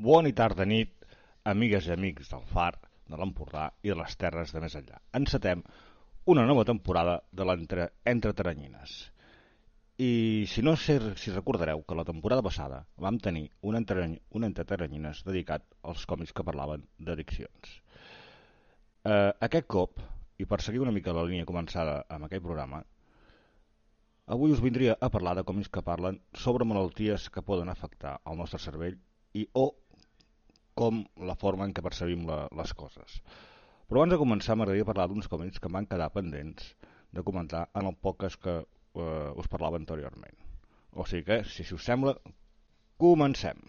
Bona i tarda nit, amigues i amics del Far, de l'Empordà i de les terres de més enllà. Encetem una nova temporada de l'Entre Entre Taranyines. I si no sé si recordareu que la temporada passada vam tenir un entre, un entre Taranyines dedicat als còmics que parlaven d'addiccions. Eh, aquest cop, i per seguir una mica la línia començada amb aquest programa, avui us vindria a parlar de còmics que parlen sobre malalties que poden afectar el nostre cervell i o com la forma en què percebim la, les coses. Però abans de començar m'agradaria parlar d'uns còmics que van quedar pendents de comentar en el podcast que eh, us parlava anteriorment. O sigui que, si, si us sembla, comencem.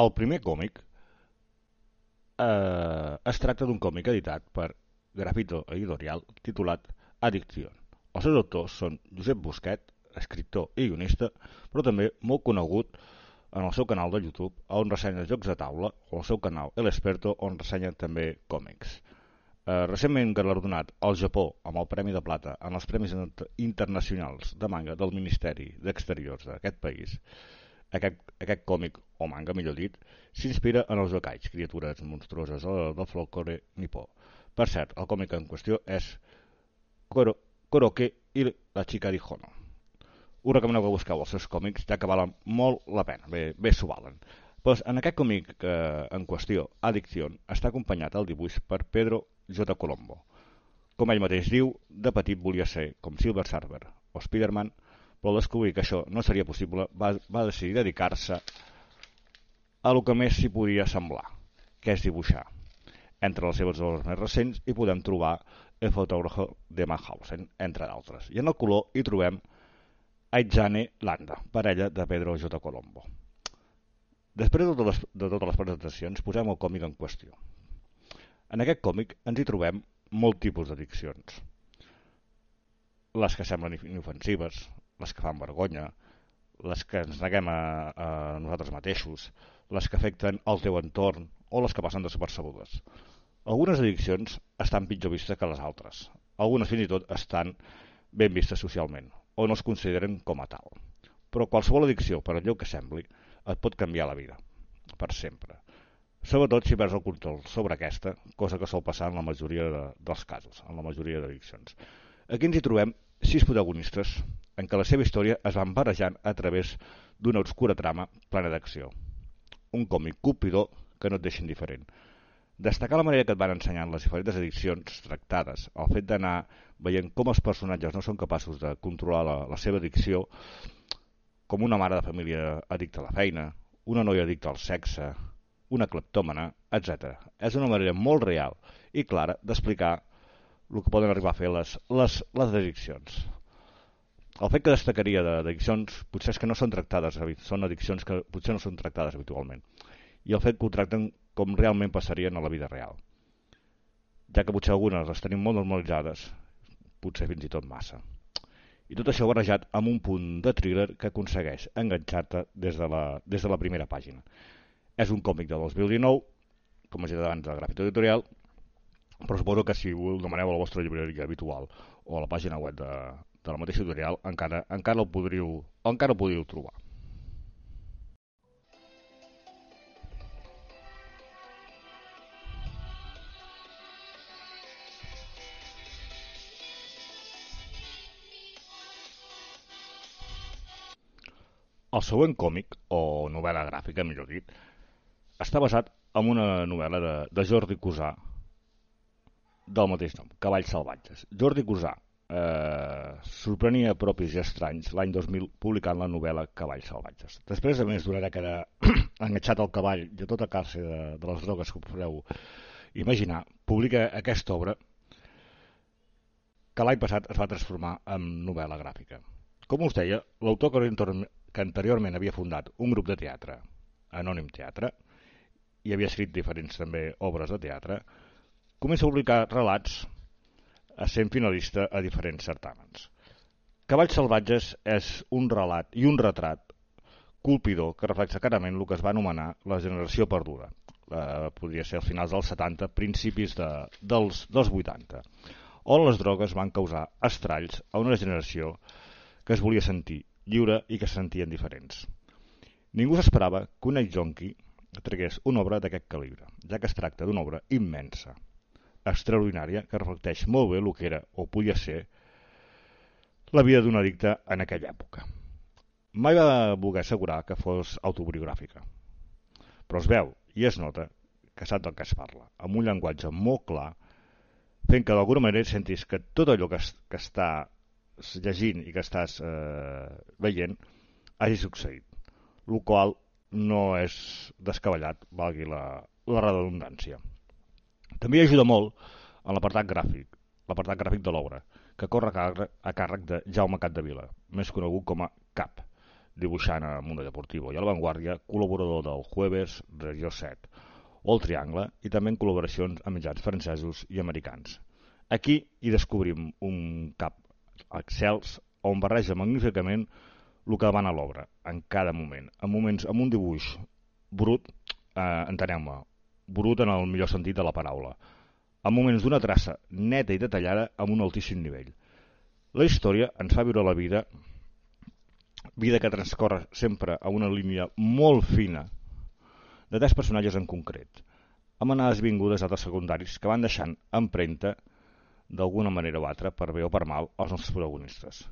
El primer còmic eh, es tracta d'un còmic editat per Grafito Editorial titulat Addiction. Els seus autors són Josep Busquet, escriptor i guionista, però també molt conegut en el seu canal de YouTube, on ressenya jocs de taula, o el seu canal El Experto, on ressenya també còmics. Eh, recentment galardonat al Japó amb el Premi de Plata en els Premis Internacionals de Manga del Ministeri d'Exteriors d'aquest país, aquest, aquest còmic, o manga millor dit, s'inspira en els yokais, criatures monstruoses del, del folklore nipó. Per cert, el còmic en qüestió és Koro, Koroke i la xica d'Ihono. Us recomaneu que busqueu els seus còmics, ja que valen molt la pena, bé, bé s'ho valen. Pues en aquest còmic eh, en qüestió, Addiction, està acompanyat al dibuix per Pedro J. Colombo. Com ell mateix diu, de petit volia ser com Silver Surfer o Spider-Man, però descobrir que això no seria possible, va, va decidir dedicar-se a lo que més s'hi podia semblar, que és dibuixar. Entre les seves obres més recents hi podem trobar El fotògrafo de Mannhausen, entre d'altres. I en el color hi trobem Aitzane Landa, parella de Pedro J. Colombo. Després de totes, les, de totes les presentacions, posem el còmic en qüestió. En aquest còmic ens hi trobem molt tipus d'addiccions. Les que semblen inofensives, les que fan vergonya, les que ens neguem a, a nosaltres mateixos, les que afecten el teu entorn o les que passen desapercebudes. Algunes addiccions estan pitjor vistes que les altres. Algunes fins i tot estan ben vistes socialment o no es consideren com a tal. Però qualsevol addicció, per allò que sembli, et pot canviar la vida, per sempre. Sobretot si perds el control sobre aquesta, cosa que sol passar en la majoria de, dels casos, en la majoria d'addiccions. Aquí ens hi trobem sis protagonistes en què la seva història es van barrejant a través d'una obscura trama plena d'acció. Un còmic colpidor que no et deixa indiferent. Destacar la manera que et van ensenyant les diferents addiccions tractades, el fet d'anar veient com els personatges no són capaços de controlar la, la seva addicció, com una mare de família addicta a la feina, una noia addicta al sexe, una cleptòmana, etc. És una manera molt real i clara d'explicar el que poden arribar a fer les, les, les addiccions. El fet que destacaria d'addiccions potser és que no són tractades, són addiccions que potser no són tractades habitualment. I el fet que ho tracten com realment passarien a la vida real. Ja que potser algunes les tenim molt normalitzades, potser fins i tot massa. I tot això barrejat amb un punt de thriller que aconsegueix enganxar-te des, de la, des de la primera pàgina. És un còmic de 2019, com he dit abans de Gràfic Editorial, però suposo que si ho demaneu a la vostra llibreria habitual o a la pàgina web de, de la mateixa editorial encara, encara, el podríeu, encara el podríeu trobar. El següent còmic, o novel·la gràfica, millor dit, està basat en una novel·la de, de Jordi Cusà del mateix nom, Cavalls salvatges. Jordi Cusà eh, sorprenia propis i estranys l'any 2000 publicant la novel·la Cavalls salvatges. Després, a més d'una dècada enganxat al cavall a tota classe de, de les drogues que podeu imaginar, publica aquesta obra que l'any passat es va transformar en novel·la gràfica. Com us deia, l'autor que, que anteriorment havia fundat un grup de teatre, Anònim Teatre, i havia escrit diferents també obres de teatre, comença a publicar relats sent finalista a diferents certàmens. Cavalls salvatges és un relat i un retrat colpidor que reflexa clarament el que es va anomenar la generació perduda. Eh, podria ser als finals dels 70, principis de, dels, dels 80, on les drogues van causar estralls a una generació que es volia sentir lliure i que se sentien diferents. Ningú s'esperava que un ex-jonqui tragués una obra d'aquest calibre, ja que es tracta d'una obra immensa, extraordinària, que reflecteix molt bé el que era o podia ser la vida d'un addicte en aquella època. Mai va voler assegurar que fos autobiogràfica, però es veu i es nota que sap del que es parla, amb un llenguatge molt clar, fent que d'alguna manera sentis que tot allò que, es, que estàs llegint i que estàs eh, veient hagi succeït, el qual no és descabellat, valgui la, la redundància. També ajuda molt en l'apartat gràfic, l'apartat gràfic de l'obra, que corre a càrrec, a de Jaume Capdevila, més conegut com a Cap, dibuixant a Mundo Deportivo i a La Vanguardia, col·laborador del Jueves, Regió 7, o El Triangle, i també en col·laboracions amb mitjans francesos i americans. Aquí hi descobrim un cap excels on barreja magníficament el que van a l'obra, en cada moment, en moments amb un dibuix brut, eh, enteneu-me, brut en el millor sentit de la paraula, en moments d'una traça neta i detallada amb un altíssim nivell. La història ens fa viure la vida vida que transcorre sempre a una línia molt fina de tres personatges en concret, amb anades vingudes altres secundaris que van deixant empremta d'alguna manera o altra, per bé o per mal, els nostres protagonistes.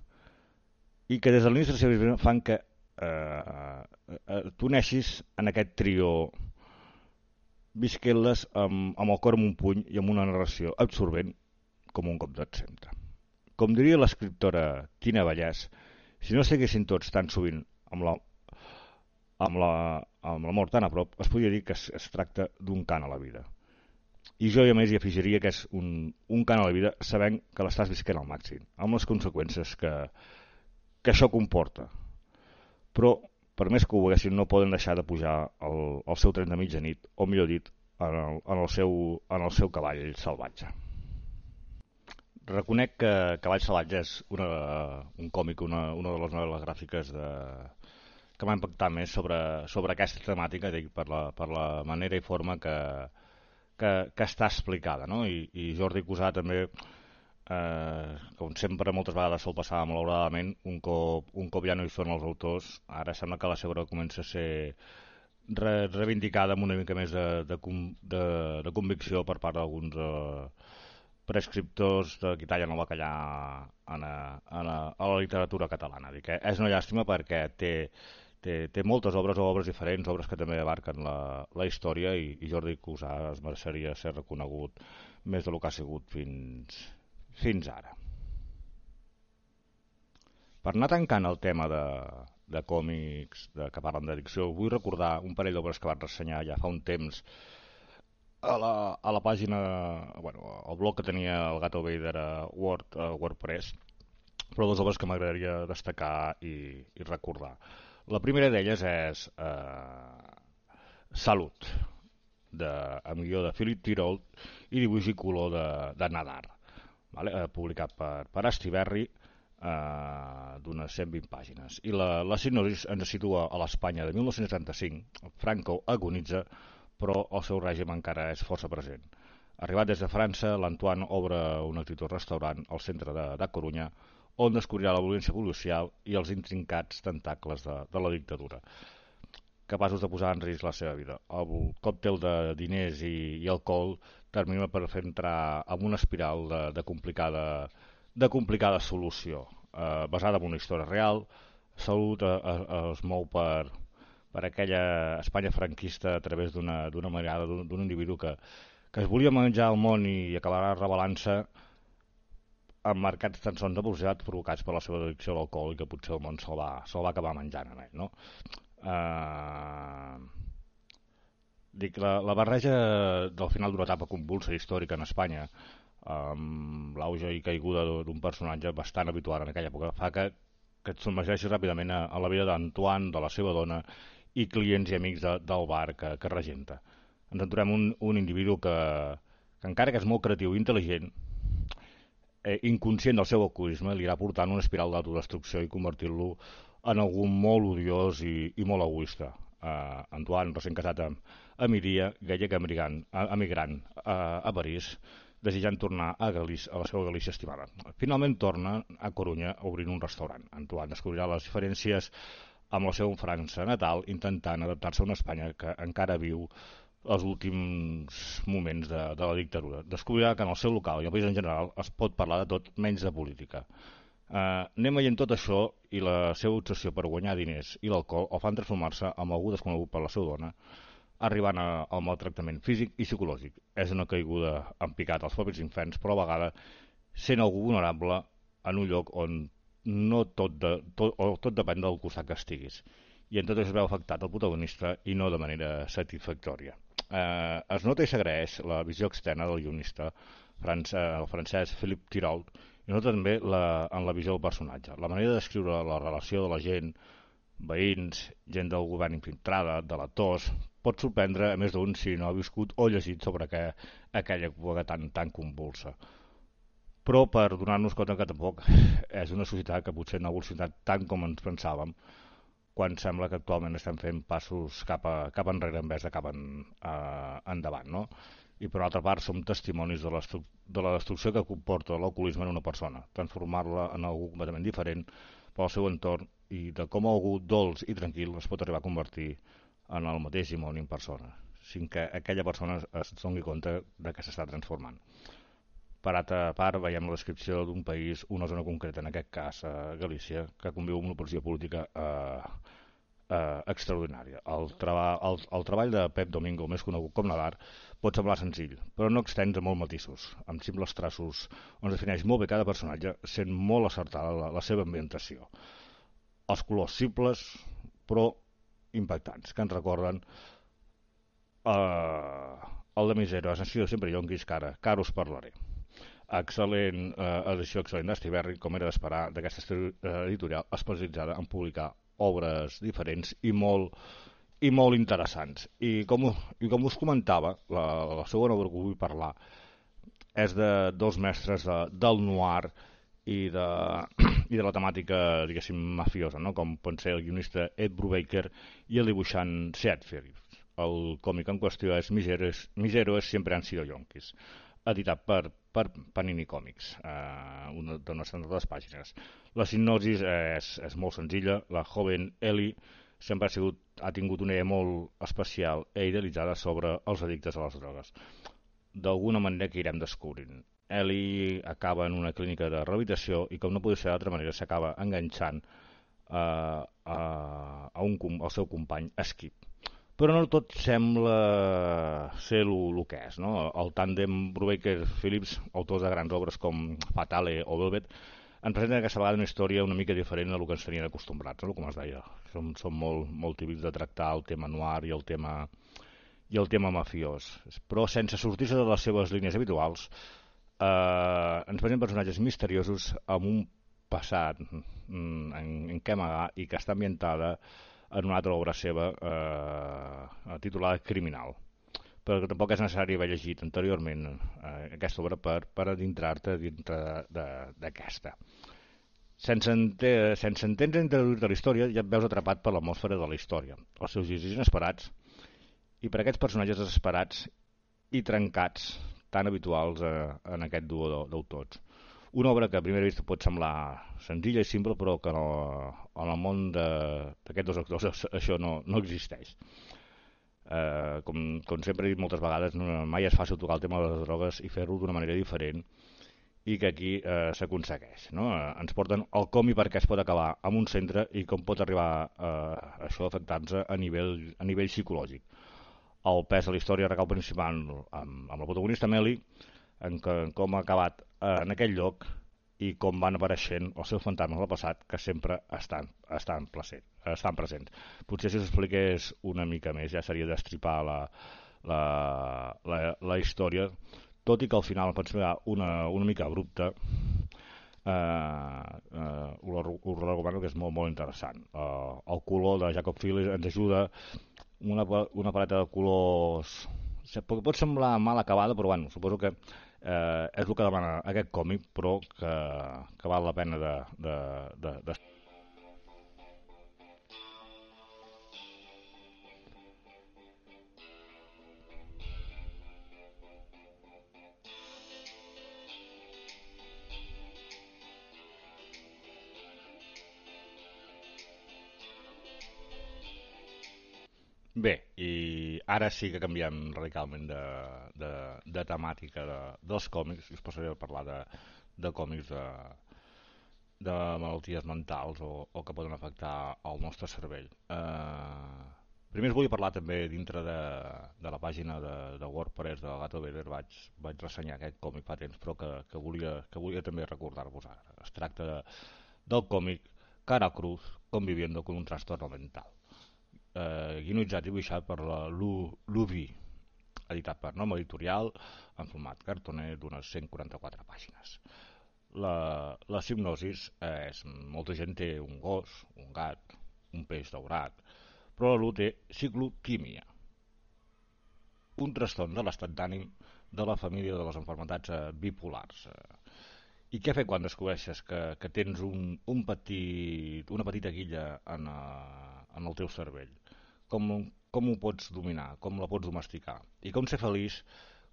I que des de l'inici de la seva fan que eh, eh, tu neixis en aquest trio visquent-les amb, amb el cor en un puny i amb una narració absorbent com un cop d'et sempre. Com diria l'escriptora Tina Vallès, si no estiguessin tots tan sovint amb la, amb la, amb la mort tan a prop, es podria dir que es, es tracta d'un cant a la vida. I jo, a més, hi afegiria que és un, un cant a la vida sabent que l'estàs visquent al màxim, amb les conseqüències que, que això comporta. Però, per més que ho veiessin, no poden deixar de pujar el, el seu tren de mitjanit, o millor dit, en el, en el, seu, en el seu cavall salvatge. Reconec que Cavall Salatge és una, un còmic, una, una de les novel·les gràfiques de, que m'ha impactat més sobre, sobre aquesta temàtica, dic, per, la, per la manera i forma que, que, que està explicada. No? I, I Jordi Cusà també, eh, com sempre moltes vegades sol passar malauradament, un cop, un cop ja no hi són els autors, ara sembla que la seva obra comença a ser re, reivindicada amb una mica més de, de, de, de convicció per part d'alguns eh, prescriptors de qui tallen el bacallà en a, en a, a la literatura catalana. Dic, eh? És una llàstima perquè té, té, té moltes obres o obres diferents, obres que també abarquen la, la història i, i Jordi Cusà es mereixeria ser reconegut més del que ha sigut fins, fins ara. Per anar tancant el tema de, de còmics de, que parlen d'addicció, vull recordar un parell d'obres que van ressenyar ja fa un temps a la, a la pàgina, bueno, el blog que tenia el Gato Vader a Word, a WordPress, però dues obres que m'agradaria destacar i, i recordar. La primera d'elles és eh, Salut, de, amb guió de Philip Tirol i dibuix i color de, de Nadar, vale? eh, publicat per, per Astiberri, eh, d'unes 120 pàgines. I la, la sinopsis ens situa a l'Espanya de 1935. Franco agonitza però el seu règim encara és força present. Arribat des de França, l'Antoine obre un exitós restaurant al centre de, de Corunya, on descobrirà la violència policial i els intrincats tentacles de, de la dictadura, capaços de posar en risc la seva vida. El còctel de diners i, i alcohol termina per fer entrar en una espiral de, de, complicada, de complicada solució. Eh, basada en una història real, Salut eh, eh, es mou per, per aquella Espanya franquista a través d'una mirada d'un individu que, que es volia menjar el món i acabarà revelant-se amb marcats tan sons de velocitat provocats per la seva addicció a l'alcohol i que potser el món se'l va, se va acabar menjant en ell, no? Uh, dic, la, la barreja del final d'una etapa convulsa històrica en Espanya amb l'auge i caiguda d'un personatge bastant habitual en aquella època fa que, que et submergeixis ràpidament a, a la vida d'Antoine, de la seva dona i clients i amics de, del bar que, que regenta. Ens en trobem un, un individu que, que encara que és molt creatiu i intel·ligent, eh, inconscient del seu alcoholisme, li irà portant una espiral d'autodestrucció i convertir-lo en algú molt odiós i, i molt egoista. Uh, Antoine, recent casat amb Emilia, gallec emigrant, emigrant uh, a París, desitjant tornar a, Galícia, a la seva Galícia estimada. Finalment torna a Corunya obrint un restaurant. Antoine descobrirà les diferències amb la seva França natal, intentant adaptar-se a una Espanya que encara viu els últims moments de, de la dictadura. Descobrirà que en el seu local i el país en general es pot parlar de tot menys de política. Uh, anem veient tot això i la seva obsessió per guanyar diners i l'alcohol el fan transformar-se en algú desconegut per la seva dona, arribant a, al maltractament físic i psicològic. És una caiguda en picat als propis infants, però a vegada sent algú vulnerable en un lloc on no tot, de, tot, o tot depèn del costat que estiguis. I en tot es veu afectat el protagonista i no de manera satisfactòria. Eh, es nota i s'agraeix la visió externa del guionista, el francès Philippe Tirol, i nota també la, en la visió del personatge. La manera de descriure la relació de la gent, veïns, gent del govern infiltrada, de la tos, pot sorprendre a més d'un si no ha viscut o llegit sobre que, aquella època tan, tan convulsa. Però per donar-nos compte que tampoc és una societat que potser no ha evolucionat tant com ens pensàvem, quan sembla que actualment estem fent passos cap, a, cap enrere en vez de cap en, uh, endavant. No? i per altra part som testimonis de, de la destrucció que comporta l'alcoholisme en una persona, transformar-la en algú completament diferent pel seu entorn i de com algú dolç i tranquil es pot arribar a convertir en el mateix dimoni en persona, sin que aquella persona es doni compte de que s'està transformant. Per altra part, veiem la descripció d'un país, una zona concreta, en aquest cas a Galícia, que conviu amb una posició política eh, eh, extraordinària. El, treba, el, el treball de Pep Domingo, més conegut com Nadar, pot semblar senzill, però no extens a molt matisos, amb simples traços on defineix molt bé cada personatge, sent molt acertada la, la seva ambientació. Els colors simples, però impactants, que ens recorden eh, el de Misero, has sido sempre yonquis, cara, car us parlaré. Excel·lent eh, edició excel·lent d'Estiberri, com era d'esperar d'aquesta editorial especialitzada en publicar obres diferents i molt i molt interessants. I com, i com us comentava, la, la segona obra que vull parlar és de dos mestres de, del noir i de, i de la temàtica, diguéssim, mafiosa, no? com pot ser el guionista Ed Brubaker i el dibuixant Seat Phillips. El còmic en qüestió és Miseros, Miseros siempre han sido yonkis, editat per, per Panini Comics, eh, una d'unes 32 pàgines. La sinopsis és, és molt senzilla. La joven Ellie sempre ha, sigut, ha tingut una idea molt especial i idealitzada sobre els addictes a les drogues. D'alguna manera que irem descobrint. Ellie acaba en una clínica de rehabilitació i com no podia ser d'altra manera s'acaba enganxant eh, a, a un, al seu company Skip. Però no tot sembla ser el que és. No? El tàndem Brubaker-Phillips, autors de grans obres com Fatale o Velvet, ens presenten aquesta vegada una història una mica diferent del que ens tenien acostumbrats, no? com es deia. Som, som molt, molt típics de tractar el tema noir i el tema, i el tema mafiós. Però sense sortir-se de les seves línies habituals, eh, ens presenten personatges misteriosos amb un passat mm, en, en què amagar i que està ambientada en una altra obra seva eh, titulada Criminal però que tampoc és necessari haver llegit anteriorment eh, aquesta obra per, per adintrar-te dintre d'aquesta. Sense, ente sense entendre introduir de la història, ja et veus atrapat per l'atmosfera de la història, els seus girs inesperats, i per aquests personatges desesperats i trencats tan habituals eh, en aquest duo d'autors. Una obra que a primera vista pot semblar senzilla i simple, però que el, en el món d'aquests dos actors això no, no existeix eh, com, com sempre he dit moltes vegades, no, mai és fàcil tocar el tema de les drogues i fer-ho d'una manera diferent i que aquí eh, s'aconsegueix. No? Eh, ens porten el com i per què es pot acabar en un centre i com pot arribar eh, això a afectar-nos a, nivell, a nivell psicològic. El pes de la història recau principal amb, amb la protagonista Meli, en, que, en com ha acabat eh, en aquell lloc i com van apareixent els seus fantasmes del passat que sempre estan, estan, placent, estan presents. Potser si us expliqués una mica més ja seria destripar la, la, la, la història, tot i que al final pot ser una, una mica abrupta, eh, eh, us, us recomano que és molt, molt interessant. Eh, el color de Jacob Phillips ens ajuda una, una paleta de colors pot semblar mal acabada, però bueno, suposo que eh, és el que demana aquest còmic, però que, que val la pena de, de, de, de Bé, i ara sí que canviem radicalment de, de, de temàtica de, dels còmics i us passaré a parlar de, de còmics de, de malalties mentals o, o que poden afectar el nostre cervell. Eh, primer us volia parlar també dintre de, de la pàgina de, de WordPress de Gato Vader, vaig, vaig ressenyar aquest còmic fa temps, però que, que, volia, que volia també recordar-vos ara. Es tracta de, del còmic Cara Cruz, conviviendo con un trastorno mental eh, guionitzat i dibuixat per la Luvi, editat per Nom Editorial, en format cartoner d'unes 144 pàgines. La, la hipnosis és, molta gent té un gos, un gat, un peix daurat, però la Lu té ciclotímia, un trastorn de l'estat d'ànim de la família de les enfermetats eh, bipolars. Eh. I què fer quan descobreixes que, que tens un, un petit, una petita guilla en, eh, en el teu cervell? Com, com ho pots dominar, com la pots domesticar i com ser feliç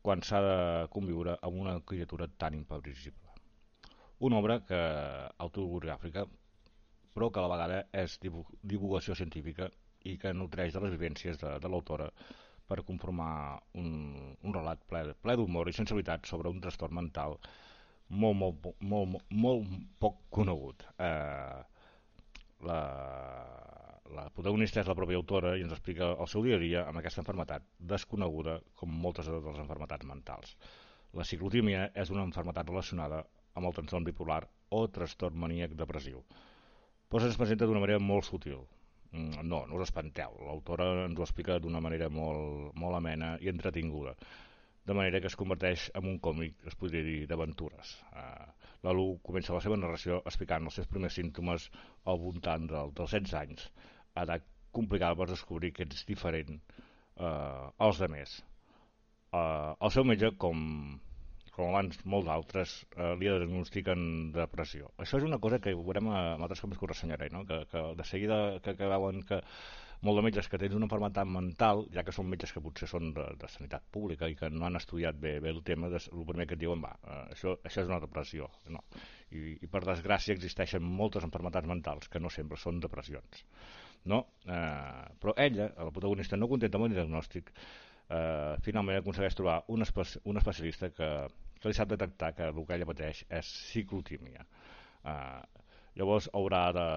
quan s'ha de conviure amb una criatura tan imprevisible. Una obra que autobiogràfica, però que a la vegada és divulgació científica i que nutreix de les vivències de, de l'autora per conformar un, un relat ple, ple d'humor i sensibilitat sobre un trastorn mental molt, molt, molt, molt, molt poc conegut. Eh, la, la protagonista és la pròpia autora i ens explica el seu dia a dia amb aquesta enfermetat desconeguda com moltes de les enfermetats mentals. La ciclotímia és una enfermetat relacionada amb el trastorn bipolar o trastorn maníac depressiu. Però se'ns presenta d'una manera molt sutil. Mm, no, no us espanteu. L'autora ens ho explica d'una manera molt, molt amena i entretinguda de manera que es converteix en un còmic, es podria dir, d'aventures. Uh, la Lu comença la seva narració explicant els seus primers símptomes al voltant del, dels 16 anys, edat complicada per descobrir que ets diferent eh, als altres. Eh, el seu metge, com, com abans molts d'altres, eh, li diagnostiquen depressió. Això és una cosa que veurem a, a altres còmics que us ressenyaré, no? que, que de seguida que, que veuen que molt de metges que tens una malaltia mental, ja que són metges que potser són de, de sanitat pública i que no han estudiat bé, bé el tema, des, el primer que et diuen, va, eh, això, això és una depressió. No. I, I per desgràcia existeixen moltes malalties mentals que no sempre són depressions no? Eh, però ella, la protagonista, no contenta amb el diagnòstic, eh, finalment aconsegueix trobar un, espe un especialista que, que li sap detectar que el que ella pateix és ciclotímia. Eh, llavors haurà de,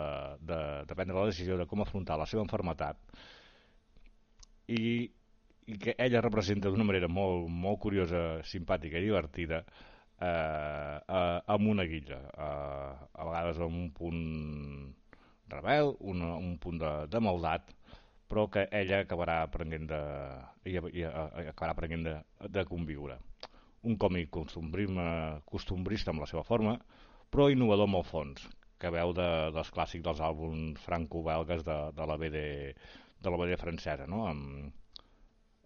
de, de prendre la decisió de com afrontar la seva enfermetat i, i que ella representa d'una manera molt, molt curiosa, simpàtica i divertida eh, eh, amb una guilla, eh, a vegades amb un punt rebel, un, un punt de, de maldat, però que ella acabarà aprenent de, i, i, acabarà aprenent de, de conviure. Un còmic costumbrista amb la seva forma, però innovador amb el fons, que veu de, dels clàssics dels àlbums franco-belgues de, de la BD de la BD francesa, no? amb,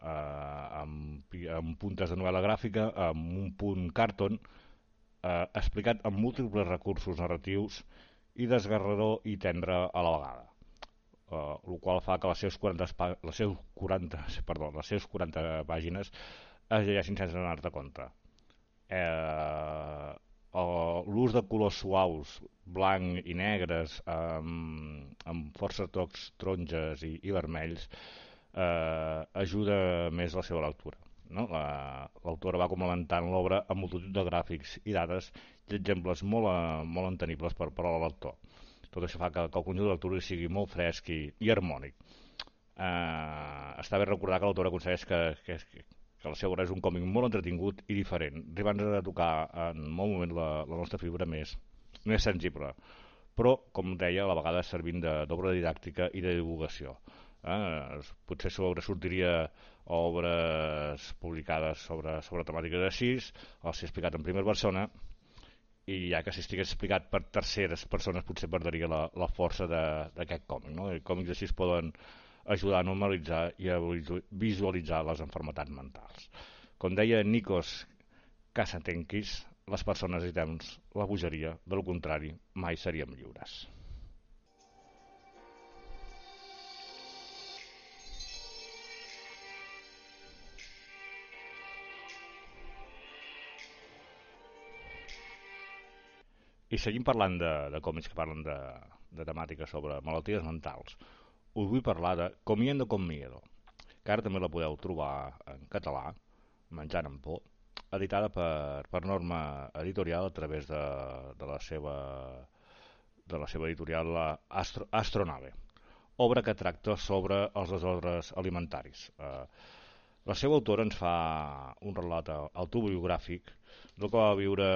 eh, amb, amb puntes de novel·la gràfica, amb un punt carton, eh, explicat amb múltiples recursos narratius i desgarrador i tendre a la vegada. Uh, el qual fa que les seves 40, les seus 40, perdó, les seves 40 pàgines es llegeixin sense anar-te compte. Eh, L'ús de colors suaus, blanc i negres, amb, amb força tocs taronges i, i vermells, eh, ajuda més la seva lectura. No? L'autora la, va complementant l'obra amb multitud de gràfics i dades exemples molt, uh, molt entenibles per, per al lector. Tot això fa que, que el conjunt de lectura sigui molt fresc i, i harmònic. Uh, està bé recordar que l'autor aconsegueix que, que, que la seva obra és un còmic molt entretingut i diferent, arribant a tocar en molt moment la, la nostra figura més, més sensible, però, com deia, a la vegada servint d'obra didàctica i de divulgació. Eh? Potser sobre sortiria obres publicades sobre, sobre de 6, o si explicat en primera persona, i ja que si estigués explicat per terceres persones potser perdria la, la força d'aquest còmic. No? Còmics així es poden ajudar a normalitzar i a visualitzar les enfermetats mentals. Com deia Nikos caçatenquis, les persones necessitem la bogeria, de lo contrari, mai seríem lliures. I seguim parlant de, de còmics que parlen de, de temàtiques sobre malalties mentals. Us vull parlar de Comiendo con Miedo, que ara també la podeu trobar en català, Menjant amb por, editada per, per Norma Editorial a través de, de la seva de la seva editorial Astro, Astronave, obra que tracta sobre els desordres alimentaris. Eh, la seva autora ens fa un relat autobiogràfic del que va viure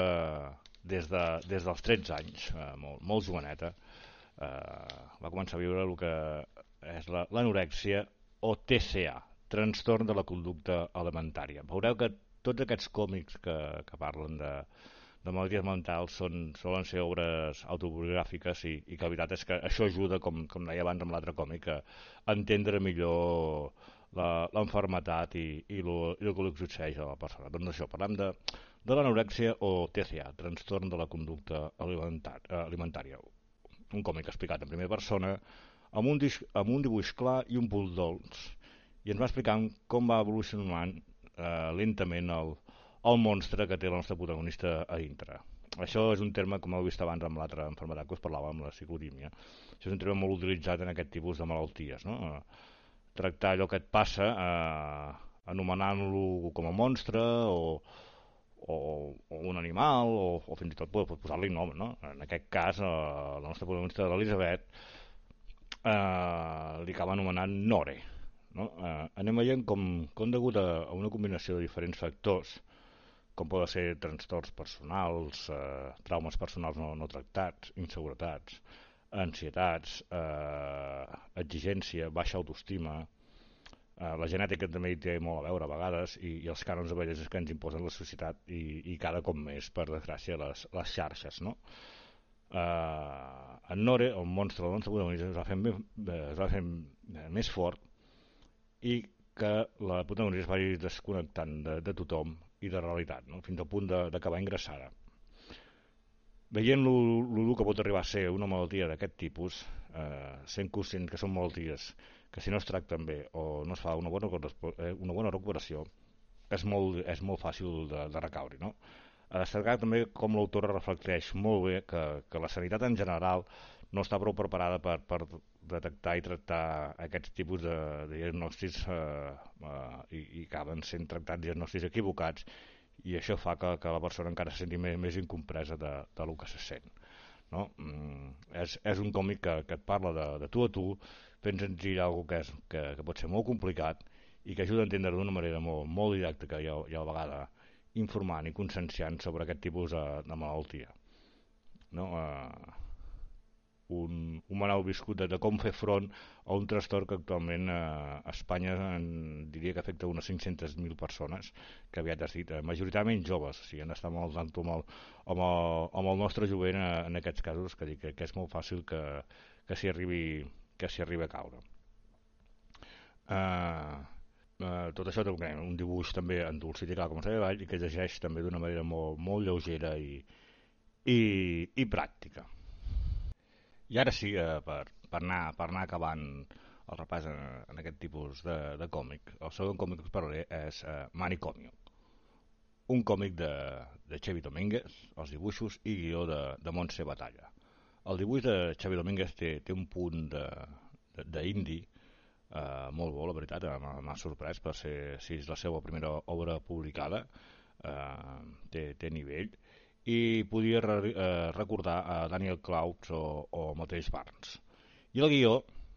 des, de, des dels 13 anys, eh, molt, molt joveneta, eh, va començar a viure el que és l'anorèxia o TCA, trastorn de la conducta alimentària. Veureu que tots aquests còmics que, que parlen de, de malalties mentals són, solen ser obres autobiogràfiques i, i que la veritat és que això ajuda, com, com deia abans amb l'altre còmic, a entendre millor l'enfermetat i, i, lo, i el que li succeeix a la persona. Doncs això, parlem de, de l'anorèxia o TCA, trastorn de la conducta alimentar, alimentària. Un còmic explicat en primera persona, amb un, disc, amb un dibuix clar i un punt dolç, i ens va explicant com va evolucionant eh, lentament el, el monstre que té la nostra protagonista a dintre. Això és un terme, com heu vist abans amb l'altra enfermedad que us parlava, amb la psicodímia. Això és un terme molt utilitzat en aquest tipus de malalties, no? Tractar allò que et passa eh, anomenant-lo com a monstre o, o, o un animal, o, o fins i tot pot posar-li nom, no? En aquest cas, eh, la nostra protagonista de l'Elisabet eh, li acaba anomenant Nore. No? Eh, anem veient com, com degut a, a una combinació de diferents factors, com poden ser trastorns personals, eh, traumes personals no, no tractats, inseguretats, ansietats, eh, exigència, baixa autoestima, Eh, la genètica també hi té molt a veure a vegades i, i els cànons de bellesa que ens imposen la societat i, i cada cop més, per desgràcia, les, les xarxes. No? Eh, en Nore, el monstre del nostre protagonista, es va fer, més, es va fer més fort i que la protagonista es va desconnectant de, de tothom i de realitat, no? fins al punt d'acabar ingressada. Veient lo que pot arribar a ser una malaltia d'aquest tipus, eh, sent conscient que són malalties que si no es tracten bé o no es fa una bona, eh, una bona recuperació, és molt, és molt fàcil de, de recaure. No? A destacar també com l'autora reflecteix molt bé que, que la sanitat en general no està prou preparada per, per detectar i tractar aquests tipus de, de diagnòstics eh, eh, i, i acaben sent tractats diagnòstics equivocats i això fa que, que la persona encara se senti més, més incompresa de, de lo que se sent. No? Mm, és, és un còmic que, que et parla de, de tu a tu fent senzill alguna que, és, que, que pot ser molt complicat i que ajuda a entendre d'una manera molt, molt didàctica i a, i a la vegada informant i conscienciant sobre aquest tipus de, de malaltia. No? Uh, un, un manau viscut de, de com fer front a un trastorn que actualment uh, a Espanya en, diria que afecta unes 500.000 persones, que aviat has dit, uh, majoritàriament joves, o sigui, han d'estar molt tanto amb el, amb, el, amb el nostre jovent uh, en aquests casos, que, dic que, és molt fàcil que, que s'hi arribi que s'hi arriba a caure. Uh, uh, tot això té un dibuix també endolcit i clar com s'ha i que llegeix també d'una manera molt, molt lleugera i, i, i pràctica. I ara sí, uh, per, per, anar, per anar acabant el repàs en, en aquest tipus de, de còmic, el segon còmic que us parlaré és uh, Manicomio, un còmic de, de Xavi Domínguez, els dibuixos i guió de, de Montse Batalla. El dibuix de Xavi Domínguez té, té un punt d'indi eh, molt bo, la veritat, m'ha sorprès per ser, si és la seva primera obra publicada, eh, té, té nivell, i podia re, eh, recordar a Daniel Clouds o, o mateix Barnes. I el guió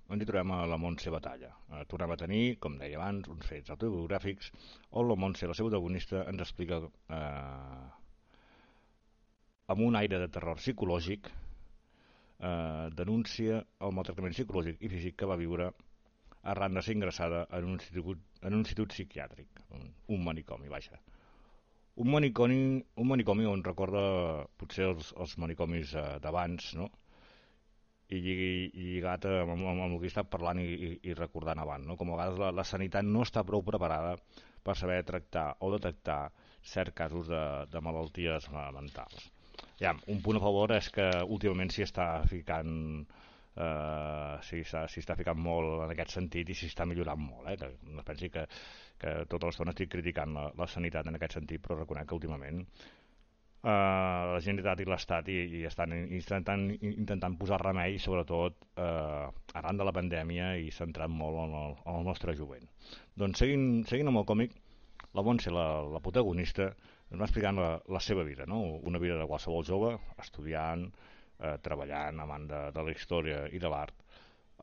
ens hi trobem a la Montse Batalla. Eh, tornem a tenir, com deia abans, uns fets autobiogràfics on la Montse, la seva protagonista, ens explica eh, amb un aire de terror psicològic eh, denuncia el maltractament psicològic i físic que va viure arran de ser ingressada en un institut, en un institut psiquiàtric, un, un manicomi, vaja. Un manicomi, un manicomi on recorda potser els, els manicomis eh, d'abans, no? i, i lligat amb, amb, amb el que he estat parlant i, i, i recordant abans, no? com a vegades la, la sanitat no està prou preparada per saber tractar o detectar certs casos de, de malalties mentals. Ja, un punt a favor és que últimament s'hi està ficant eh, s'hi està, està ficant molt en aquest sentit i s'hi està millorant molt. Eh? No pensi que, que tota l'estona estic criticant la, la sanitat en aquest sentit, però reconec que últimament eh, la Generalitat i l'Estat i, i estan intentant, intentant posar remei, sobretot eh, arran de la pandèmia i centrant molt en el, en el nostre jovent. Doncs seguint, seguint amb el còmic, la Montse, la, la protagonista, ens va explicant la, la seva vida, no? una vida de qualsevol jove, estudiant, eh, treballant amant de, de la història i de l'art,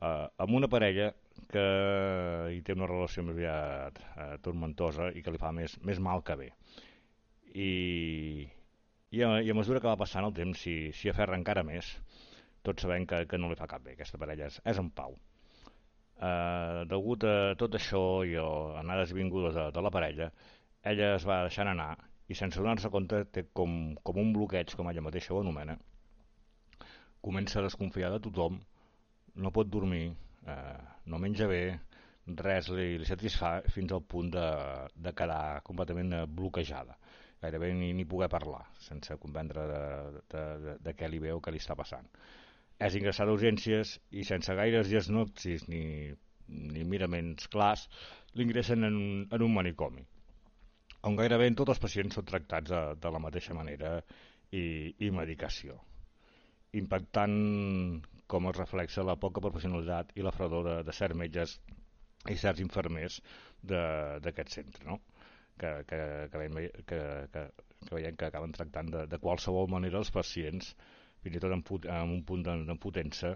eh, amb una parella que hi té una relació més aviat eh, tormentosa i que li fa més, més mal que bé. I, i, a, i a mesura que va passant el temps s'hi aferra encara més, tots sabem que, que no li fa cap bé, aquesta parella és, és en pau. Eh, degut a tot això i a anades vingudes de, de la parella, ella es va deixant anar i sense donar-se compte té com, com un bloqueig, com ella mateixa ho anomena, comença a desconfiar de tothom, no pot dormir, eh, no menja bé, res li, li satisfà fins al punt de, de quedar completament bloquejada, gairebé ni, ni poder parlar, sense comprendre de, de, de, de què li veu, què li està passant. És ingressada a urgències i sense gaires diagnòstics ni, ni miraments clars, l'ingressen en, en un manicomi. On gairebé tots els pacients són tractats de, de la mateixa manera i, i medicació, impactant com es reflexa la poca professionalitat i la fredor de, de certs metges i certs infermers d'aquest centre, no? que, que, que, veiem, que, que, que veiem que acaben tractant de, de qualsevol manera els pacients, fins i tot en, en un punt d'impotença,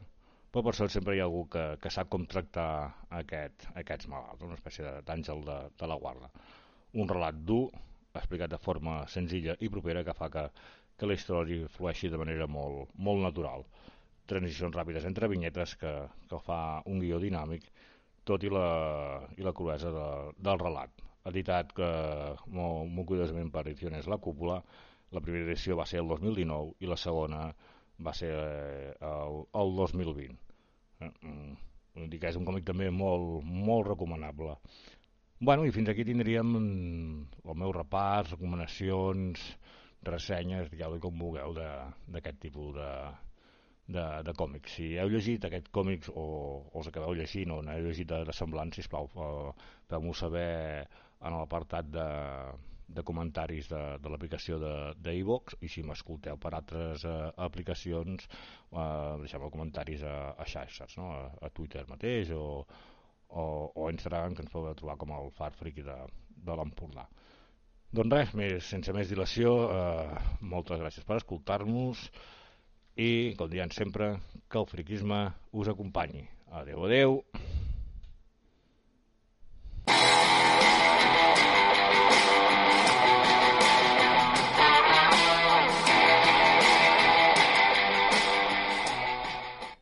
però per sort sempre hi ha algú que, que sap com tractar aquest, aquests malalts, una espècie d'àngel de, de la guarda un relat dur, explicat de forma senzilla i propera que fa que, que la història flueixi de manera molt, molt natural. Transicions ràpides entre vinyetes que, que fa un guió dinàmic, tot i la, i la cruesa de, del relat. Editat que molt, molt cuidadosament per Ediciones La Cúpula, la primera edició va ser el 2019 i la segona va ser eh, el, el 2020. Eh, mm, que és un còmic també molt, molt recomanable. Bueno, i fins aquí tindríem el meu repàs, recomanacions, ressenyes, digueu-li com vulgueu, d'aquest tipus de, de, de còmics. Si heu llegit aquest còmics o, o els acabeu llegint o n'heu llegit de, de semblant, sisplau, feu-m'ho saber en l'apartat de, de comentaris de, de l'aplicació d'e-box i si m'escolteu per altres uh, aplicacions uh, deixeu comentaris a, a xarxes, no? a, a Twitter mateix o, o, o Instagram, que ens podeu trobar com el Far Friki de, de l'Empordà. Doncs res, més, sense més dilació, eh, moltes gràcies per escoltar-nos i, com diuen sempre, que el friquisme us acompanyi. Adeu, adeu.